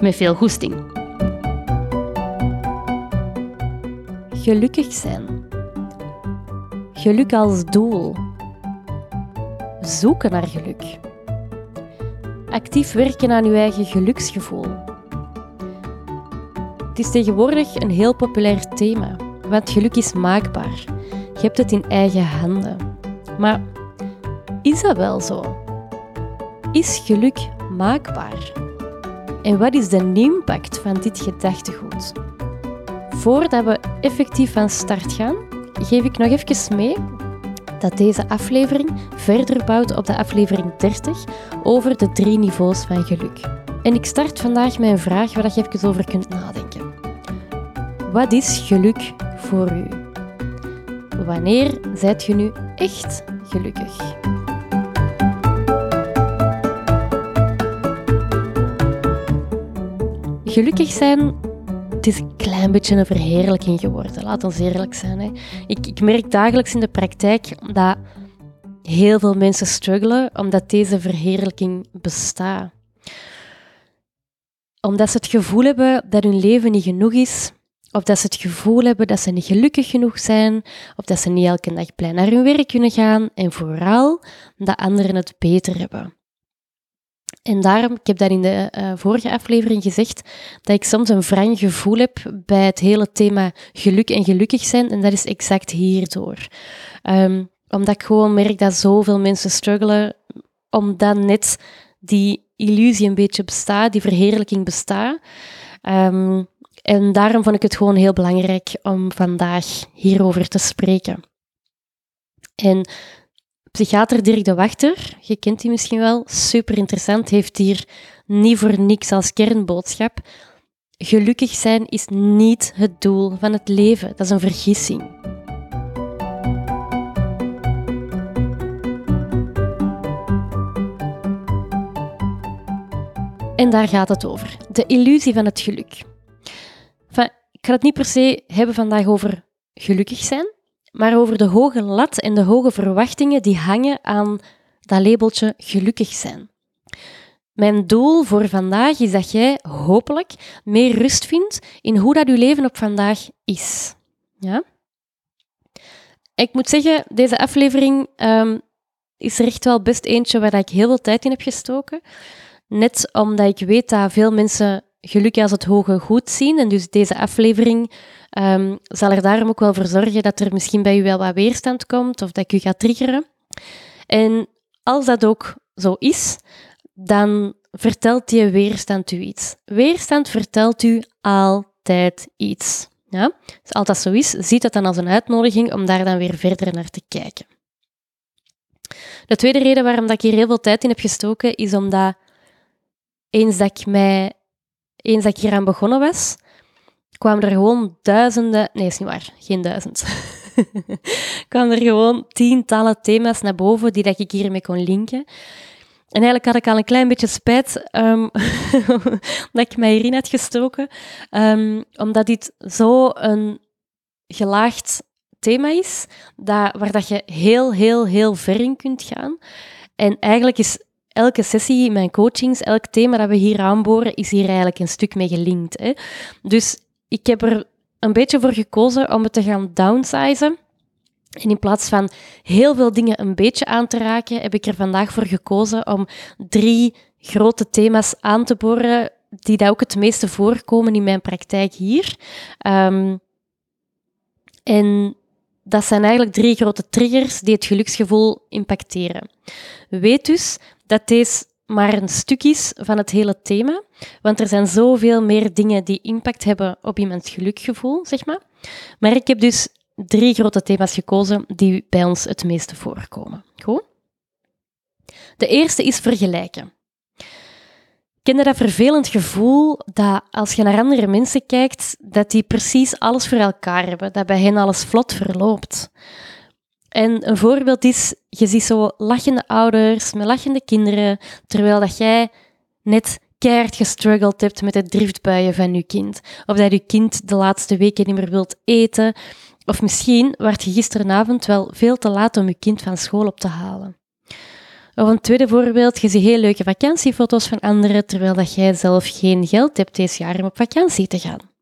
Met veel goesting. Gelukkig zijn. Geluk als doel. Zoeken naar geluk. Actief werken aan uw eigen geluksgevoel. Het is tegenwoordig een heel populair thema, want geluk is maakbaar. Je hebt het in eigen handen. Maar is dat wel zo? Is geluk maakbaar? En wat is de impact van dit gedachtegoed? Voordat we effectief van start gaan, geef ik nog even mee dat deze aflevering verder bouwt op de aflevering 30 over de drie niveaus van geluk. En ik start vandaag met een vraag waar je even over kunt nadenken. Wat is geluk voor u? Wanneer zijt je nu echt gelukkig? Gelukkig zijn, het is een klein beetje een verheerlijking geworden. Laat ons eerlijk zijn. Hè. Ik, ik merk dagelijks in de praktijk dat heel veel mensen struggelen omdat deze verheerlijking bestaat. Omdat ze het gevoel hebben dat hun leven niet genoeg is, of dat ze het gevoel hebben dat ze niet gelukkig genoeg zijn, of dat ze niet elke dag blij naar hun werk kunnen gaan, en vooral dat anderen het beter hebben. En daarom, ik heb dat in de uh, vorige aflevering gezegd, dat ik soms een wrang gevoel heb bij het hele thema geluk en gelukkig zijn. En dat is exact hierdoor. Um, omdat ik gewoon merk dat zoveel mensen struggelen, omdat net die illusie een beetje bestaat, die verheerlijking bestaat. Um, en daarom vond ik het gewoon heel belangrijk om vandaag hierover te spreken. En psychiater Dirk de Wachter, je kent die misschien wel, super interessant, heeft hier niet voor niks als kernboodschap. Gelukkig zijn is niet het doel van het leven, dat is een vergissing. En daar gaat het over. De illusie van het geluk. ik ga het niet per se hebben vandaag over gelukkig zijn, maar over de hoge lat en de hoge verwachtingen die hangen aan dat labeltje gelukkig zijn. Mijn doel voor vandaag is dat jij hopelijk meer rust vindt in hoe dat je leven op vandaag is. Ja? Ik moet zeggen, deze aflevering um, is er echt wel best eentje waar ik heel veel tijd in heb gestoken. Net omdat ik weet dat veel mensen geluk als het hoge goed zien. En dus deze aflevering um, zal er daarom ook wel voor zorgen dat er misschien bij u wel wat weerstand komt of dat ik u ga triggeren. En als dat ook zo is, dan vertelt die weerstand u iets. Weerstand vertelt u altijd iets. Ja? Als altijd zo is, ziet dat dan als een uitnodiging om daar dan weer verder naar te kijken. De tweede reden waarom dat ik hier heel veel tijd in heb gestoken, is omdat eens dat ik mij eens dat ik hier aan begonnen was, kwamen er gewoon duizenden... Nee, is niet waar. Geen duizend. kwamen er gewoon tientallen thema's naar boven die dat ik hiermee kon linken. En eigenlijk had ik al een klein beetje spijt um, dat ik mij hierin had gestoken, um, omdat dit zo een gelaagd thema is, dat, waar dat je heel, heel, heel ver in kunt gaan. En eigenlijk is elke sessie in mijn coachings, elk thema dat we hier aanboren, is hier eigenlijk een stuk mee gelinkt. Hè. Dus ik heb er een beetje voor gekozen om het te gaan downsizen. En in plaats van heel veel dingen een beetje aan te raken, heb ik er vandaag voor gekozen om drie grote thema's aan te boren, die daar ook het meeste voorkomen in mijn praktijk hier. Um, en dat zijn eigenlijk drie grote triggers die het geluksgevoel impacteren. Weet dus dat deze maar een stuk is van het hele thema, want er zijn zoveel meer dingen die impact hebben op iemands gelukgevoel, zeg maar. Maar ik heb dus drie grote thema's gekozen die bij ons het meeste voorkomen. Goed? De eerste is vergelijken. Ken je dat vervelend gevoel dat als je naar andere mensen kijkt, dat die precies alles voor elkaar hebben, dat bij hen alles vlot verloopt? En een voorbeeld is, je ziet zo lachende ouders met lachende kinderen, terwijl dat jij net keihard gestruggeld hebt met het driftbuien van je kind. Of dat je kind de laatste weken niet meer wilt eten. Of misschien werd je gisteravond wel veel te laat om je kind van school op te halen. Of een tweede voorbeeld, je ziet heel leuke vakantiefoto's van anderen, terwijl dat jij zelf geen geld hebt deze jaar om op vakantie te gaan.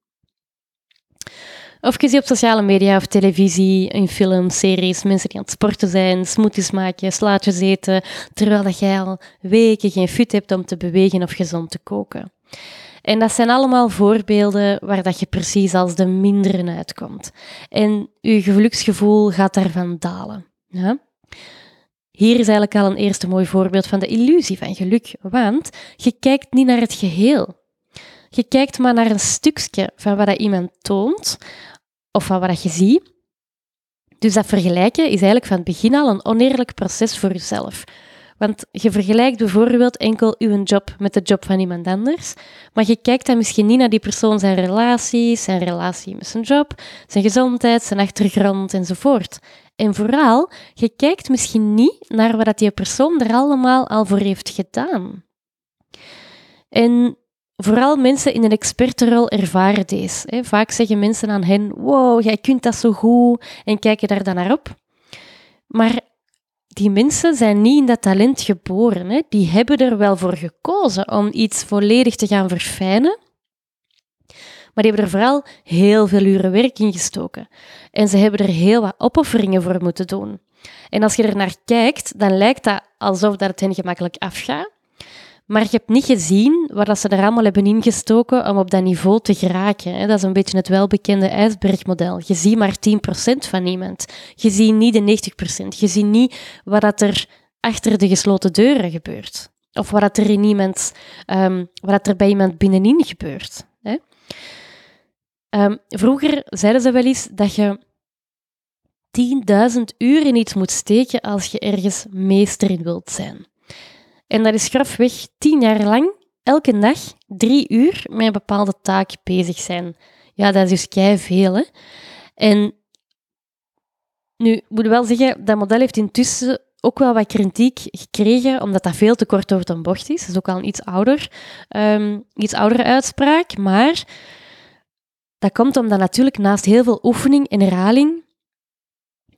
Of je ziet op sociale media of televisie, in films, series, mensen die aan het sporten zijn, smoothies maken, slaatjes eten, terwijl dat jij al weken geen fut hebt om te bewegen of gezond te koken. En dat zijn allemaal voorbeelden waar dat je precies als de minderen uitkomt. En je geluksgevoel gaat daarvan dalen. Hier is eigenlijk al een eerste mooi voorbeeld van de illusie van geluk, want je kijkt niet naar het geheel. Je kijkt maar naar een stukje van wat iemand toont of van wat je ziet. Dus dat vergelijken is eigenlijk van het begin al een oneerlijk proces voor jezelf. Want je vergelijkt bijvoorbeeld enkel uw job met de job van iemand anders, maar je kijkt dan misschien niet naar die persoon zijn relaties, zijn relatie met zijn job, zijn gezondheid, zijn achtergrond enzovoort. En vooral, je kijkt misschien niet naar wat die persoon er allemaal al voor heeft gedaan. En vooral mensen in een expertenrol ervaren deze. Vaak zeggen mensen aan hen, wow, jij kunt dat zo goed, en kijken daar dan naar op. Maar die mensen zijn niet in dat talent geboren. Hè. Die hebben er wel voor gekozen om iets volledig te gaan verfijnen. Maar die hebben er vooral heel veel uren werk in gestoken. En ze hebben er heel wat opofferingen voor moeten doen. En als je er naar kijkt, dan lijkt dat alsof dat het hen gemakkelijk afgaat. Maar je hebt niet gezien wat ze er allemaal hebben ingestoken om op dat niveau te geraken. Dat is een beetje het welbekende ijsbergmodel. Je ziet maar 10% van iemand. Je ziet niet de 90%. Je ziet niet wat er achter de gesloten deuren gebeurt. Of wat er, in iemand, wat er bij iemand binnenin gebeurt. Um, vroeger zeiden ze wel eens dat je 10.000 uur in iets moet steken als je ergens meester in wilt zijn. En dat is grafweg tien jaar lang, elke dag, drie uur met een bepaalde taak bezig zijn. Ja, dat is dus kei veel. En nu, moet wel zeggen, dat model heeft intussen ook wel wat kritiek gekregen, omdat dat veel te kort door de bocht is. Dat is ook al een iets ouder, um, iets oudere uitspraak. Maar dat komt omdat natuurlijk naast heel veel oefening en herhaling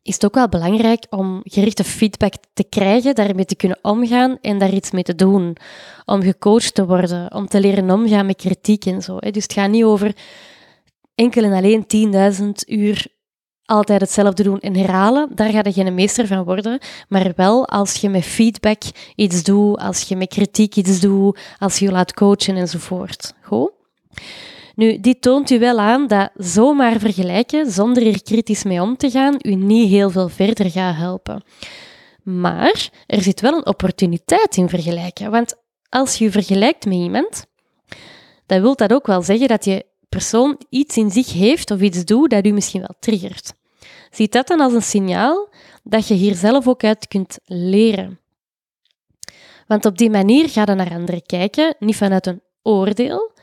is het ook wel belangrijk om gerichte feedback te krijgen, daarmee te kunnen omgaan en daar iets mee te doen. Om gecoacht te worden, om te leren omgaan met kritiek en zo. Dus het gaat niet over enkel en alleen 10.000 uur altijd hetzelfde doen en herhalen. Daar ga je geen meester van worden. Maar wel als je met feedback iets doet, als je met kritiek iets doet, als je je laat coachen enzovoort. Goed? Nu, dit toont u wel aan dat zomaar vergelijken, zonder er kritisch mee om te gaan, u niet heel veel verder gaat helpen. Maar er zit wel een opportuniteit in vergelijken. Want als je vergelijkt met iemand, dan wil dat ook wel zeggen dat je persoon iets in zich heeft of iets doet dat u misschien wel triggert. Ziet dat dan als een signaal dat je hier zelf ook uit kunt leren. Want op die manier ga je naar anderen kijken, niet vanuit een oordeel,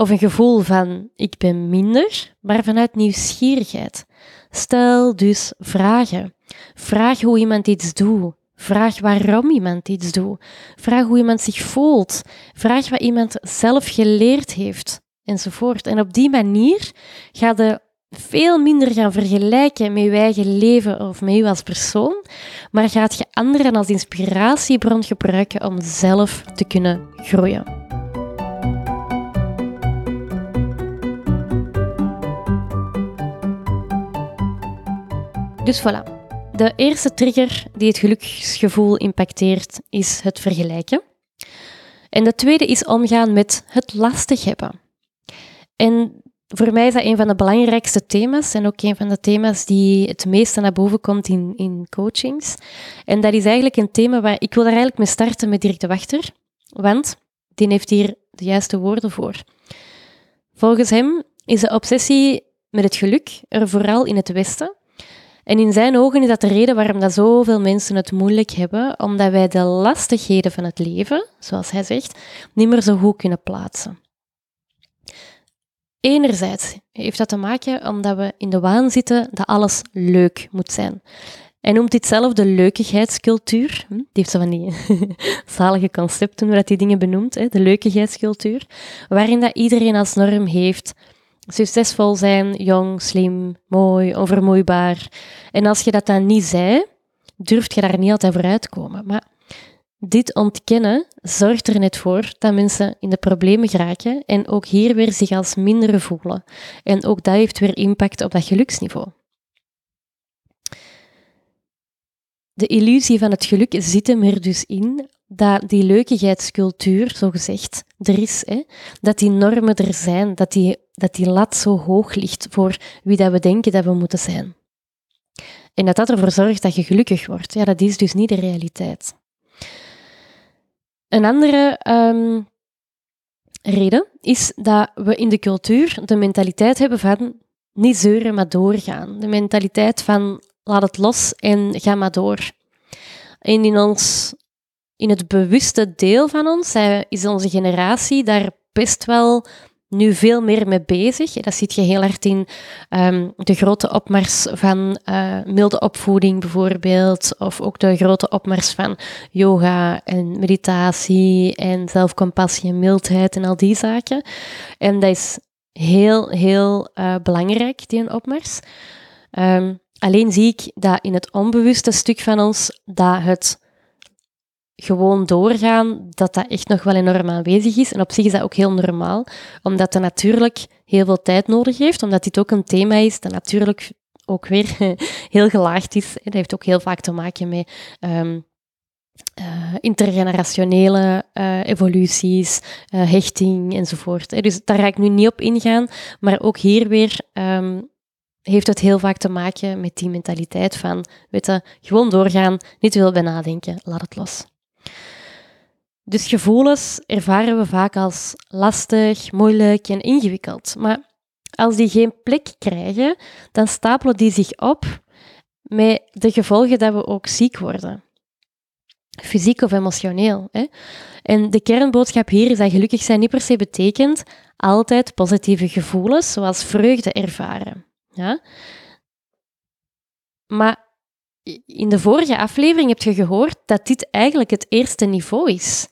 of een gevoel van ik ben minder, maar vanuit nieuwsgierigheid. Stel dus vragen. Vraag hoe iemand iets doet. Vraag waarom iemand iets doet. Vraag hoe iemand zich voelt. Vraag wat iemand zelf geleerd heeft. Enzovoort. En op die manier ga je veel minder gaan vergelijken met je eigen leven of met je als persoon, maar gaat je anderen als inspiratiebron gebruiken om zelf te kunnen groeien. Dus voilà. De eerste trigger die het geluksgevoel impacteert is het vergelijken. En de tweede is omgaan met het lastig hebben. En voor mij is dat een van de belangrijkste thema's en ook een van de thema's die het meeste naar boven komt in, in coachings. En dat is eigenlijk een thema waar ik wil daar eigenlijk mee starten met Dirk de Wachter, want die heeft hier de juiste woorden voor. Volgens hem is de obsessie met het geluk er vooral in het Westen En in zijn ogen is dat de reden waarom dat zoveel mensen het moeilijk hebben, omdat wij de lastigheden van het leven, zoals hij zegt, niet meer zo goed kunnen plaatsen. Enerzijds heeft dat te maken omdat we in de waan zitten dat alles leuk moet zijn. Hij noemt dit zelf de leukigheidscultuur. Hm, die heeft zo van die zalige concepten waar hij die dingen benoemt, de leukigheidscultuur, waarin dat iedereen als norm heeft succesvol zijn, jong, slim, mooi, onvermoeibaar. En als je dat dan niet zei, durft je daar niet altijd voor uitkomen. Maar dit ontkennen zorgt er net voor dat mensen in de problemen geraken en ook hier weer zich als minder voelen. En ook dat heeft weer impact op dat geluksniveau. De illusie van het geluk zit hem er dus in dat die leukigheidscultuur, zo gezegd, er is. Hè? Dat die normen er zijn, dat die, dat die lat zo hoog ligt voor wie dat we denken dat we moeten zijn. En dat dat ervoor zorgt dat je gelukkig wordt. Ja, dat is dus niet de realiteit. Een andere um, reden is dat we in de cultuur de mentaliteit hebben van niet zeuren, maar doorgaan. De mentaliteit van laat het los en ga maar door. En in, ons, in het bewuste deel van ons is onze generatie daar best wel nu veel meer mee bezig. Dat ziet je heel hard in ehm, de grote opmars van uh, milde opvoeding bijvoorbeeld, of ook de grote opmars van yoga en meditatie en zelfcompassie en mildheid en al die zaken. En dat is heel, heel uh, belangrijk, die opmars. Um, alleen zie ik dat in het onbewuste stuk van ons, dat het gewoon doorgaan, dat dat echt nog wel enorm aanwezig is. En op zich is dat ook heel normaal, omdat dat natuurlijk heel veel tijd nodig heeft, omdat dit ook een thema is dat natuurlijk ook weer heel gelaagd is. Dat heeft ook heel vaak te maken met um, intergenerationele uh, evoluties, uh, hechting enzovoort. Dus daar ga ik nu niet op ingaan, maar ook hier weer um, heeft het heel vaak te maken met die mentaliteit van, weet je, gewoon doorgaan, niet te veel bij nadenken, laat het los. Dus gevoelens ervaren we vaak als lastig, moeilijk en ingewikkeld. Maar als die geen plek krijgen, dan stapelen die zich op met de gevolgen dat we ook ziek worden. Fysiek of emotioneel. Hè? En de kernboodschap hier is dat gelukkig zijn niet per se betekent altijd positieve gevoelens, zoals vreugde ervaren. Ja? Maar in de vorige aflevering heb je gehoord dat dit eigenlijk het eerste niveau is.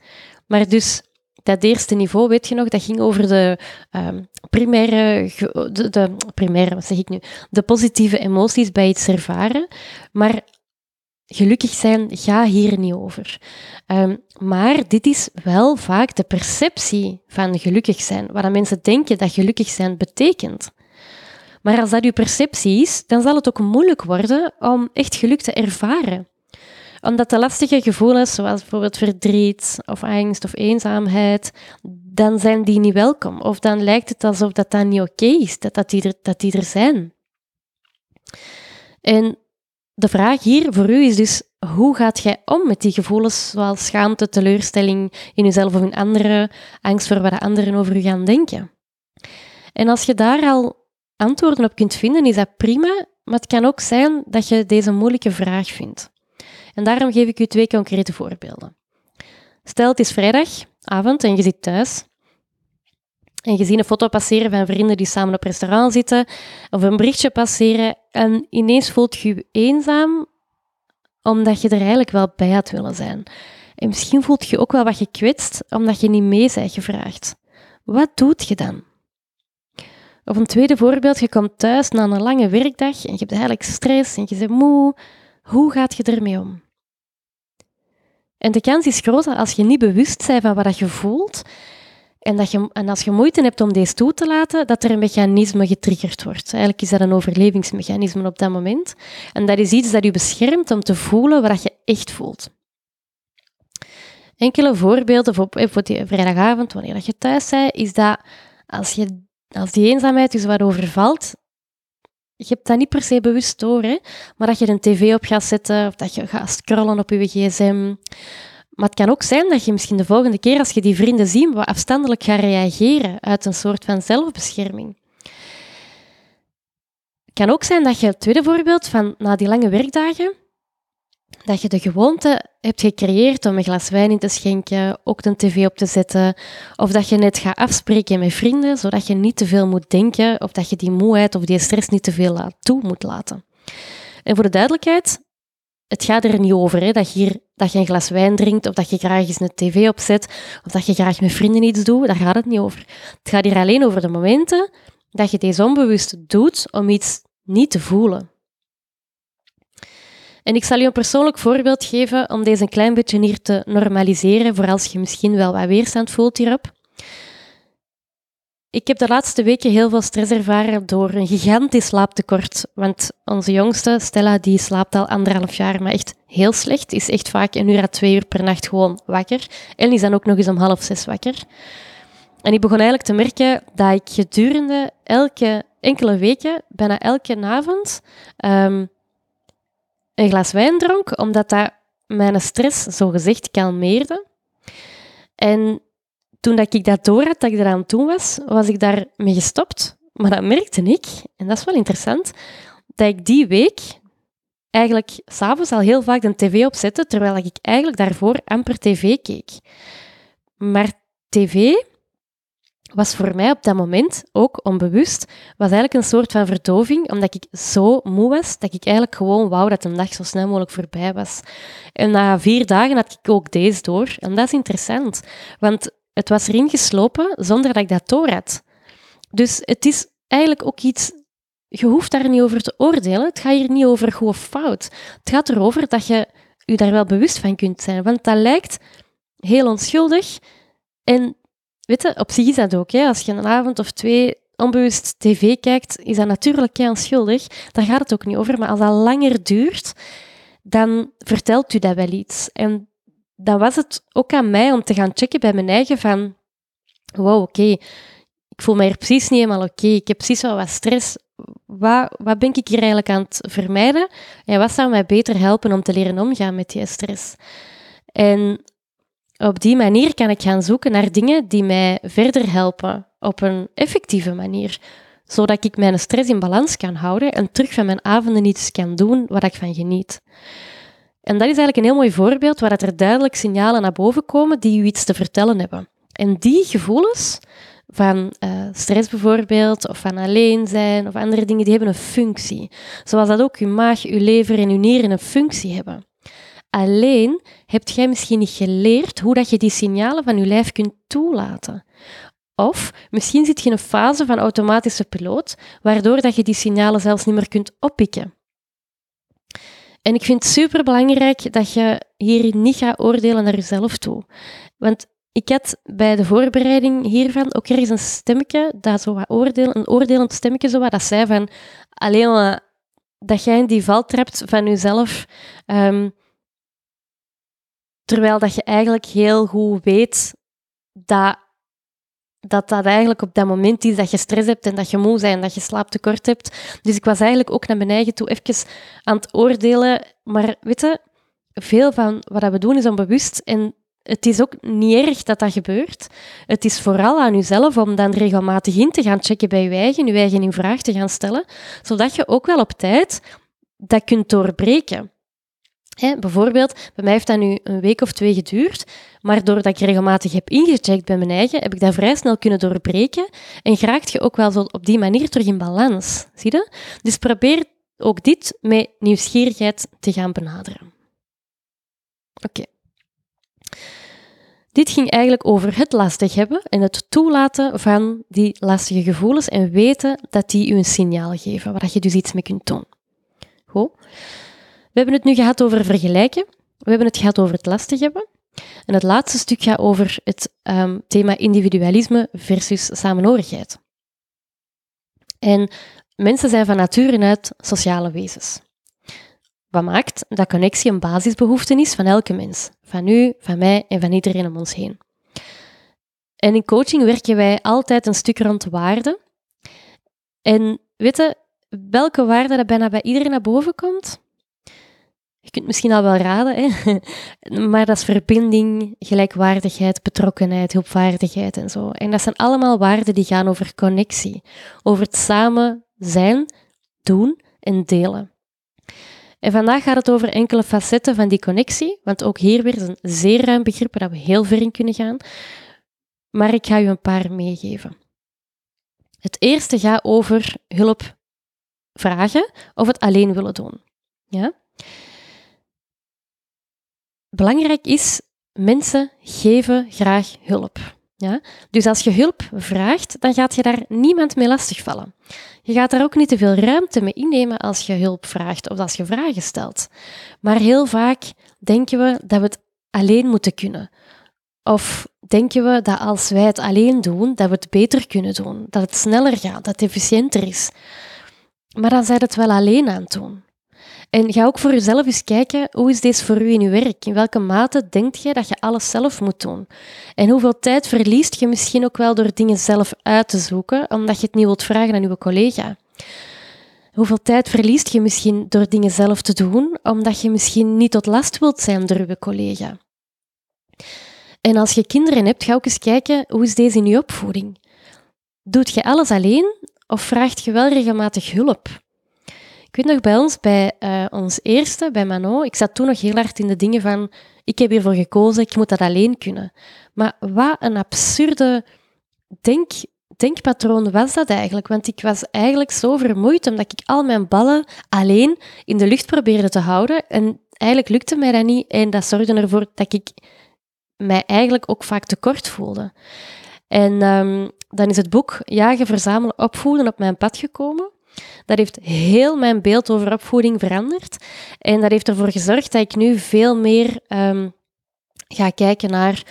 Maar dus dat eerste niveau, weet je nog, dat ging over de um, primaire, de, de, primaire, wat zeg ik nu, de positieve emoties bij iets ervaren. Maar gelukkig zijn gaat hier niet over. Um, maar dit is wel vaak de perceptie van gelukkig zijn, wat mensen denken dat gelukkig zijn betekent. Maar als dat uw perceptie is, dan zal het ook moeilijk worden om echt geluk te ervaren. Omdat de lastige gevoelens, zoals bijvoorbeeld verdriet of angst of eenzaamheid, dan zijn die niet welkom. Of dan lijkt het alsof dat dan niet oké is, dat, dat, die er, dat die er zijn. En de vraag hier voor u is dus, hoe gaat jij om met die gevoelens zoals schaamte, teleurstelling in jezelf of in anderen, angst voor wat anderen over u gaan denken? En als je daar al antwoorden op kunt vinden, is dat prima, maar het kan ook zijn dat je deze moeilijke vraag vindt. En daarom geef ik u twee concrete voorbeelden. Stel, het is vrijdagavond en je zit thuis en je ziet een foto passeren van vrienden die samen op restaurant zitten, of een berichtje passeren en ineens voelt je je eenzaam omdat je er eigenlijk wel bij had willen zijn. En misschien voelt je ook wel wat gekwetst omdat je niet mee bent gevraagd. Wat doet je dan? Of een tweede voorbeeld, je komt thuis na een lange werkdag en je hebt eigenlijk stress en je bent moe. Hoe gaat je ermee om? En de kans is groot dat als je niet bewust bent van wat je voelt en, dat je, en als je moeite hebt om deze toe te laten, dat er een mechanisme getriggerd wordt. Eigenlijk is dat een overlevingsmechanisme op dat moment. En dat is iets dat je beschermt om te voelen wat je echt voelt. Enkele voorbeelden voor, vrijdagavond, wanneer je thuis bent, is dat als je als die eenzaamheid dus wat overvalt, je hebt dat niet per se bewust door, hè? maar dat je een tv op gaat zetten of dat je gaat scrollen op je gsm. Maar het kan ook zijn dat je misschien de volgende keer als je die vrienden ziet, wat afstandelijk gaat reageren uit een soort van zelfbescherming. kan ook zijn dat je, het tweede voorbeeld, van na die lange werkdagen, dat je de gewoonte hebt gecreëerd om een glas wijn in te schenken, ook de tv op te zetten, of dat je net gaat afspreken met vrienden, zodat je niet te veel moet denken, of dat je die moeheid of die stress niet te veel toe moet laten. En voor de duidelijkheid, het gaat er niet over hè, dat, je hier, dat je een glas wijn drinkt, of dat je graag eens een tv opzet, of dat je graag met vrienden iets doet, daar gaat het niet over. Het gaat hier alleen over de momenten dat je deze onbewust doet om iets niet te voelen. En ik zal je een persoonlijk voorbeeld geven om deze een klein beetje hier te normaliseren, voor als je misschien wel wat weerstand voelt hierop. Ik heb de laatste weken heel veel stress ervaren door een gigantisch slaaptekort. Want onze jongste, Stella, die slaapt al anderhalf jaar, maar echt heel slecht. Is echt vaak een uur à twee uur per nacht gewoon wakker. En is dan ook nog eens om half zes wakker. En ik begon eigenlijk te merken dat ik gedurende elke enkele weken, bijna elke avond, um, een glas wijn dronk, omdat dat mijn stress zogezegd kalmeerde. En toen dat ik dat door had, dat ik eraan toe was, was ik daarmee gestopt. Maar dat merkte ik, en dat is wel interessant, dat ik die week eigenlijk s'avonds al heel vaak de tv opzette, terwijl ik eigenlijk daarvoor amper tv keek. Maar tv was voor mij op dat moment, ook onbewust, was eigenlijk een soort van verdoving, omdat ik zo moe was, dat ik eigenlijk gewoon wou dat een dag zo snel mogelijk voorbij was. En na vier dagen had ik ook deze door. En dat is interessant, want het was erin geslopen zonder dat ik dat door had. Dus het is eigenlijk ook iets je hoeft daar niet over te oordelen. Het gaat hier niet over goed of fout. Het gaat erover dat je je daar wel bewust van kunt zijn. Want dat lijkt heel onschuldig. En weet je, op zich is dat ook. Hè. Als je een avond of twee onbewust tv kijkt, is dat natuurlijk heel onschuldig. Daar gaat het ook niet over. Maar als dat langer duurt, dan vertelt u dat wel iets. En dan was het ook aan mij om te gaan checken bij mijn eigen van... Wow, oké, ik voel me hier precies niet helemaal oké. Ik heb precies wel wat stress. Wat, wat ben ik hier eigenlijk aan het vermijden? En wat zou mij beter helpen om te leren omgaan met die stress? En op die manier kan ik gaan zoeken naar dingen die mij verder helpen op een effectieve manier, zodat ik mijn stress in balans kan houden en terug van mijn avonden iets kan doen waar ik van geniet. En dat is eigenlijk een heel mooi voorbeeld waar er duidelijk signalen naar boven komen die u iets te vertellen hebben. En die gevoelens van uh, stress bijvoorbeeld, of van alleen zijn, of andere dingen, die hebben een functie. Zoals dat ook uw maag, uw lever en uw nieren een functie hebben. Alleen heb jij misschien niet geleerd hoe dat je die signalen van je lijf kunt toelaten. Of misschien zit je in een fase van automatische piloot, waardoor dat je die signalen zelfs niet meer kunt oppikken. En ik vind het super belangrijk dat je hier niet gaat oordelen naar jezelf toe. Want ik had bij de voorbereiding hiervan ook ergens een stemmetje, dat zo wat oordeel, een oordelend stemmetje, zo wat, dat zei van alleen dat jij in die val trapt van jezelf, um, terwijl dat je eigenlijk heel goed weet dat dat dat eigenlijk op dat moment is dat je stress hebt en dat je moe bent en dat je slaaptekort hebt. Dus ik was eigenlijk ook naar mijn eigen toe even aan het oordelen. Maar weet je, veel van wat we doen is onbewust en het is ook niet erg dat dat gebeurt. Het is vooral aan jezelf om dan regelmatig in te gaan checken bij je eigen, je eigen in vraag te gaan stellen, zodat je ook wel op tijd dat kunt doorbreken bijvoorbeeld, bij mij heeft dat nu een week of twee geduurd, maar doordat ik regelmatig heb ingecheckt bij mijn eigen, heb ik dat vrij snel kunnen doorbreken en geraakt je ook wel zo op die manier terug in balans. Zie je? Dus probeer ook dit met nieuwsgierigheid te gaan benaderen. Oké. Dit ging eigenlijk over het lastig hebben en het toelaten van die lastige gevoelens en weten dat die u een signaal geven, waar je dus iets mee kunt doen. Goed. We hebben het nu gehad over vergelijken. We hebben het gehad over het lastig hebben. En het laatste stuk gaat over het um, thema individualisme versus samenhorigheid. En mensen zijn van nature uit sociale wezens. Wat maakt dat connectie een basisbehoefte is van elke mens. Van u, van mij en van iedereen om ons heen. En in coaching werken wij altijd een stuk rond waarde. En weten welke waarde dat bijna bij iedereen naar boven komt? Je kunt misschien al wel raden, hè? maar dat is verbinding, gelijkwaardigheid, betrokkenheid, hulpvaardigheid en zo. En dat zijn allemaal waarden die gaan over connectie, over het samen zijn doen en delen. En vandaag gaat het over enkele facetten van die connectie, want ook hier weer is een zeer ruim begrip waar we heel ver in kunnen gaan. Maar ik ga u een paar meegeven. Het eerste gaat over hulp vragen of het alleen willen doen. Ja? Belangrijk is, mensen geven graag hulp. Ja? Dus als je hulp vraagt, dan gaat je daar niemand mee lastigvallen. Je gaat daar ook niet te veel ruimte mee innemen als je hulp vraagt of als je vragen stelt. Maar heel vaak denken we dat we het alleen moeten kunnen. Of denken we dat als wij het alleen doen, dat we het beter kunnen doen, dat het sneller gaat, dat het efficiënter is. Maar dan zijn het wel alleen aan het doen. En ga ook voor jezelf eens kijken, hoe is deze voor u in uw werk? In welke mate denkt je dat je alles zelf moet doen? En hoeveel tijd verliest je misschien ook wel door dingen zelf uit te zoeken, omdat je het niet wilt vragen aan uw collega? Hoeveel tijd verliest je misschien door dingen zelf te doen, omdat je misschien niet tot last wilt zijn door uw collega? En als je kinderen hebt, ga ook eens kijken, hoe is deze in je opvoeding? Doet je alles alleen of vraagt je wel regelmatig hulp? Weet nog bij ons, bij uh, ons eerste, bij Manon, ik zat toen nog heel hard in de dingen van, ik heb hiervoor gekozen, ik moet dat alleen kunnen. Maar wat een absurde denk, denkpatroon was dat eigenlijk? Want ik was eigenlijk zo vermoeid omdat ik al mijn ballen alleen in de lucht probeerde te houden. En eigenlijk lukte mij dat niet en dat zorgde ervoor dat ik mij eigenlijk ook vaak tekort voelde. En um, dan is het boek Jagen, Verzamelen, Opvoeden op mijn pad gekomen. Dat heeft heel mijn beeld over opvoeding veranderd. En dat heeft ervoor gezorgd dat ik nu veel meer um, ga kijken naar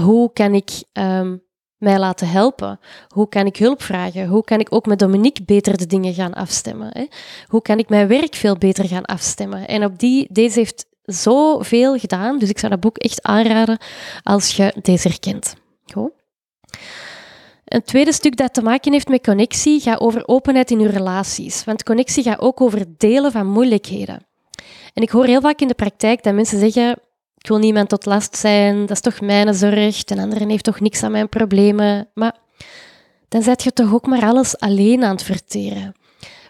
hoe kan ik um, mij laten helpen? Hoe kan ik hulp vragen? Hoe kan ik ook met Dominique beter de dingen gaan afstemmen? Hè? Hoe kan ik mijn werk veel beter gaan afstemmen? En op die, deze heeft zoveel gedaan, dus ik zou dat boek echt aanraden als je deze herkent. Goed. Een tweede stuk dat te maken heeft met connectie gaat over openheid in je relaties. Want connectie gaat ook over delen van moeilijkheden. En ik hoor heel vaak in de praktijk dat mensen zeggen: Ik wil niemand tot last zijn, dat is toch mijn zorg, de andere heeft toch niks aan mijn problemen. Maar dan zet je toch ook maar alles alleen aan het verteren.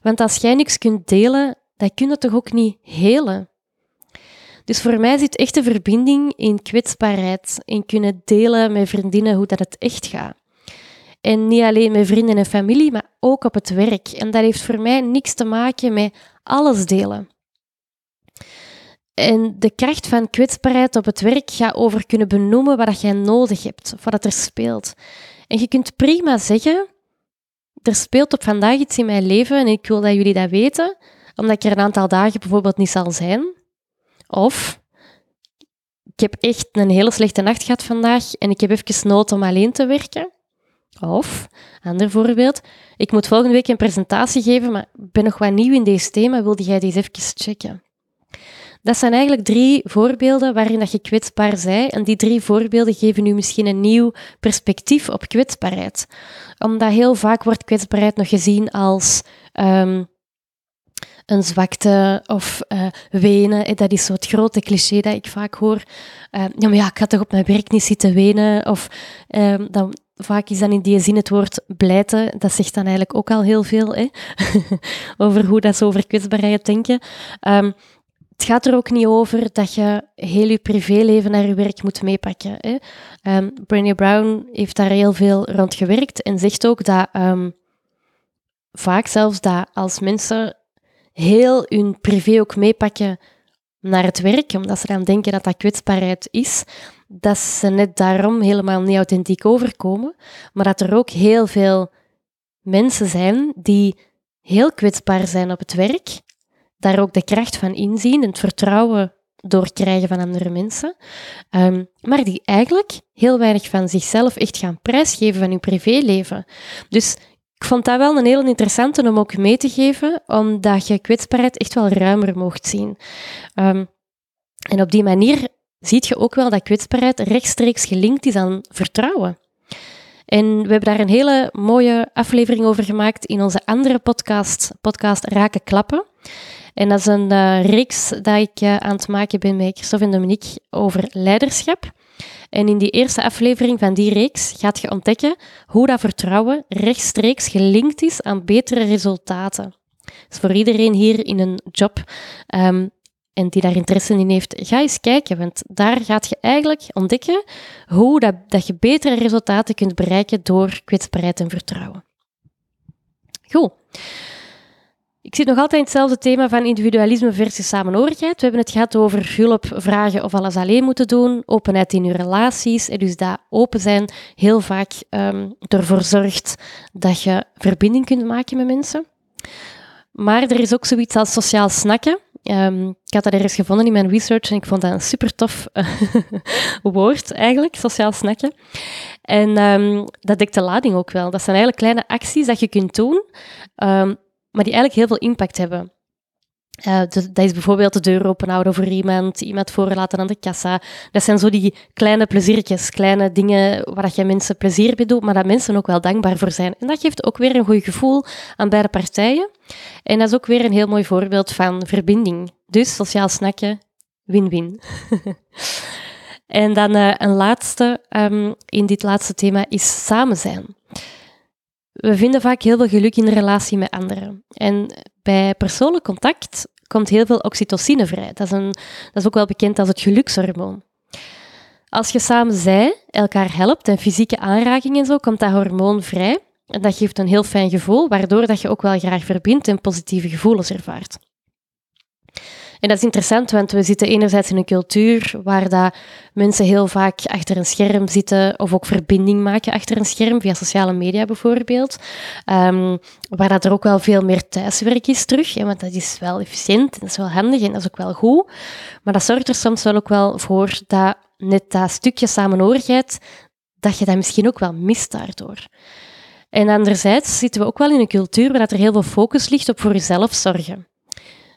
Want als jij niks kunt delen, dan kun je toch ook niet helen. Dus voor mij zit echt verbinding in kwetsbaarheid, in kunnen delen met vriendinnen hoe dat het echt gaat. En niet alleen met vrienden en familie, maar ook op het werk. En dat heeft voor mij niks te maken met alles delen. En de kracht van kwetsbaarheid op het werk gaat over kunnen benoemen wat jij nodig hebt, of wat er speelt. En je kunt prima zeggen, er speelt op vandaag iets in mijn leven en ik wil dat jullie dat weten, omdat ik er een aantal dagen bijvoorbeeld niet zal zijn. Of, ik heb echt een hele slechte nacht gehad vandaag en ik heb even nood om alleen te werken. Of, ander voorbeeld, ik moet volgende week een presentatie geven, maar ik ben nog wat nieuw in deze thema, wilde jij deze even checken? Dat zijn eigenlijk drie voorbeelden waarin dat je kwetsbaar bent. En die drie voorbeelden geven u misschien een nieuw perspectief op kwetsbaarheid. Omdat heel vaak wordt kwetsbaarheid nog gezien als um, een zwakte of uh, wenen. Dat is zo het grote cliché dat ik vaak hoor. Uh, ja, maar ja, ik ga toch op mijn werk niet zitten wenen. Of uh, dan vaak is dan in die zin het woord blijten. Dat zegt dan eigenlijk ook al heel veel hè? over hoe dat zo over kwetsbaarheid denken. Um, het gaat er ook niet over dat je heel je privéleven naar je werk moet meepakken. Hè? Um, Brené Brown heeft daar heel veel rond gewerkt en zegt ook dat vaak zelfs dat als mensen heel hun privé ook meepakken naar het werk, omdat ze dan denken dat dat kwetsbaarheid is, dat ze net daarom helemaal niet authentiek overkomen, maar dat er ook heel veel mensen zijn die heel kwetsbaar zijn op het werk, daar ook de kracht van inzien en het vertrouwen doorkrijgen van andere mensen, um, maar die eigenlijk heel weinig van zichzelf echt gaan prijsgeven van hun privéleven. Dus ik vond dat wel een heel interessante om ook mee te geven, omdat je kwetsbaarheid echt wel ruimer mocht zien. Um, en op die manier zie je ook wel dat kwetsbaarheid rechtstreeks gelinkt is aan vertrouwen. En we hebben daar een hele mooie aflevering over gemaakt in onze andere podcast, podcast Raken Klappen. En dat is een uh, reeks dat ik uh, aan het maken ben met Christophe en Dominique over leiderschap. En in die eerste aflevering van die reeks gaat je ontdekken hoe dat vertrouwen rechtstreeks gelinkt is aan betere resultaten. is voor iedereen hier in een job ehm, en die daar interesse in heeft, ga eens kijken, want daar gaat je eigenlijk ontdekken hoe dat, dat je betere resultaten kunt bereiken door kwetsbaarheid en vertrouwen. Goed. Ik zit nog altijd in hetzelfde thema van individualisme versus samenhorigheid. We hebben het gehad over hulp vragen of alles alleen moeten doen, openheid in je relaties. En dus dat open zijn heel vaak um, ervoor zorgt dat je verbinding kunt maken met mensen. Maar er is ook zoiets als sociaal snakken. Um, ik had dat ergens gevonden in mijn research en ik vond dat een super tof woord eigenlijk, sociaal snakken. En um, dat dekt de lading ook wel. Dat zijn eigenlijk kleine acties dat je kunt doen maar die eigenlijk heel veel impact hebben. Uh, dat is bijvoorbeeld de deur openhouden voor iemand, iemand voorlaten aan de kassa. Dat zijn zo die kleine pleziertjes, kleine dingen waar je mensen plezier mee doet, maar dat mensen ook wel dankbaar voor zijn. En dat geeft ook weer een goed gevoel aan beide partijen. En dat is ook weer een heel mooi voorbeeld van verbinding. Dus sociaal snakken, win-win. en dan uh, een laatste um, in dit laatste thema is samen zijn we vinden vaak heel veel geluk in de relatie met anderen. En bij persoonlijk contact komt heel veel oxytocine vrij. Dat is, een, dat is ook wel bekend als het gelukshormoon. Als je samen zij, elkaar helpt en fysieke aanraking en zo, komt dat hormoon vrij. En dat geeft een heel fijn gevoel, waardoor dat je ook wel graag verbindt en positieve gevoelens ervaart. En dat is interessant, want we zitten enerzijds in een cultuur waar dat mensen heel vaak achter een scherm zitten of ook verbinding maken achter een scherm, via sociale media bijvoorbeeld. Um, waar dat er ook wel veel meer thuiswerk is terug, hè, want dat is wel efficiënt, dat is wel handig en dat is ook wel goed. Maar dat zorgt er soms wel ook wel voor dat net dat stukje samenhorigheid, dat je dat misschien ook wel mist daardoor. En anderzijds zitten we ook wel in een cultuur waar dat er heel veel focus ligt op voor jezelf zorgen.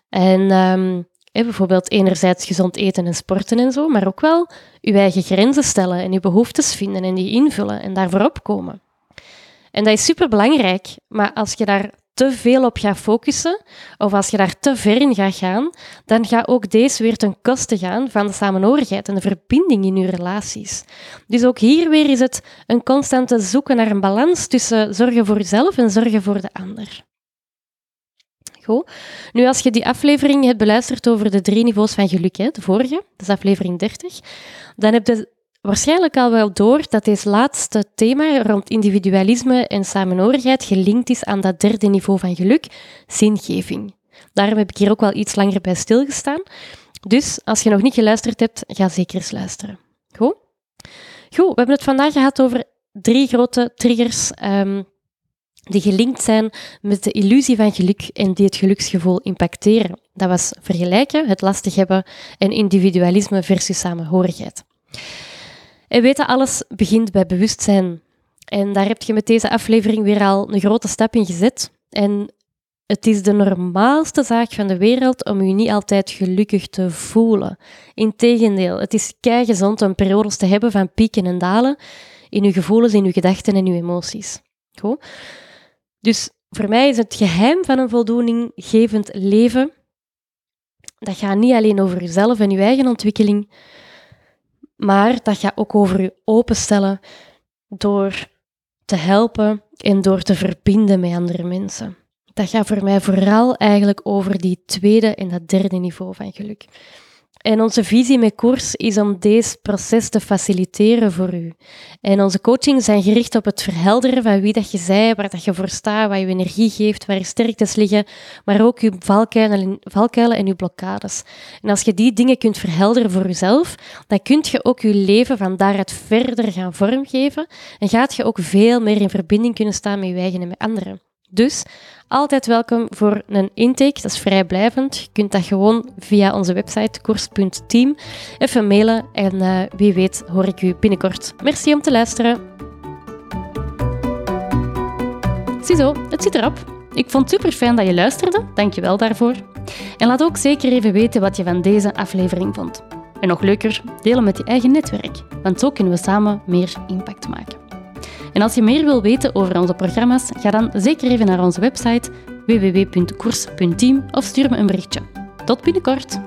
En um, bijvoorbeeld enerzijds gezond eten en sporten en zo, maar ook wel je eigen grenzen stellen en je behoeftes vinden en die invullen en daarvoor opkomen. En dat is superbelangrijk, maar als je daar te veel op gaat focussen, of als je daar te ver in gaat gaan, dan gaat ook deze weer ten koste gaan van de samenhorigheid en de verbinding in je relaties. Dus ook hier weer is het een constante zoeken naar een balans tussen zorgen voor jezelf en zorgen voor de ander. Nu, als je die aflevering hebt beluisterd over de drie niveaus van geluk, hè, de vorige, dat aflevering 30, dan heb je waarschijnlijk al wel door dat deze laatste thema rond individualisme en samenhorigheid gelinkt is aan dat derde niveau van geluk, zingeving. Daarom heb ik hier ook wel iets langer bij stilgestaan. Dus als je nog niet geluisterd hebt, ga zeker eens luisteren. Goed? Goed, we hebben het vandaag gehad over drie grote triggers um, die gelinkt zijn met de illusie van geluk en die het geluksgevoel impacteren. Dat was vergelijken, het lastig hebben en individualisme versus samenhorigheid. En dat alles begint bij bewustzijn. En daar heb je met deze aflevering weer al een grote stap in gezet. En het is de normaalste zaak van de wereld om je niet altijd gelukkig te voelen. Integendeel, het is gezond om periodes te hebben van pieken en dalen in je gevoelens, in je gedachten en je emoties. Goed? Dus voor mij is het geheim van een voldoeninggevend leven, dat gaat niet alleen over jezelf en je eigen ontwikkeling, maar dat gaat ook over je openstellen door te helpen en door te verbinden met andere mensen. Dat gaat voor mij vooral eigenlijk over die tweede en dat derde niveau van geluk. En onze visie met koers is om deze proces te faciliteren voor u. En onze coachings zijn gericht op het verhelderen van wie dat je zij, waar dat je voor staat, wat je energie geeft, waar je sterktes liggen, maar ook je valkuilen, valkuilen en je blokkades. En als je die dingen kunt verhelderen voor jezelf, dan kun je ook je leven van daaruit verder gaan vormgeven en gaat je ook veel meer in verbinding kunnen staan met je eigen en met anderen. Dus altijd welkom voor een intake, dat is vrijblijvend. Je kunt dat gewoon via onze website koers.team even mailen en uh, wie weet hoor ik u binnenkort. Merci om te luisteren. Ziezo, het zit erop. Ik vond het super fijn dat je luisterde, dankjewel daarvoor. En laat ook zeker even weten wat je van deze aflevering vond. En nog leuker, delen met je eigen netwerk, want zo kunnen we samen meer impact maken. En als je meer wil weten over onze programma's, ga dan zeker even naar onze website www.koers.team of stuur me een berichtje. Tot binnenkort!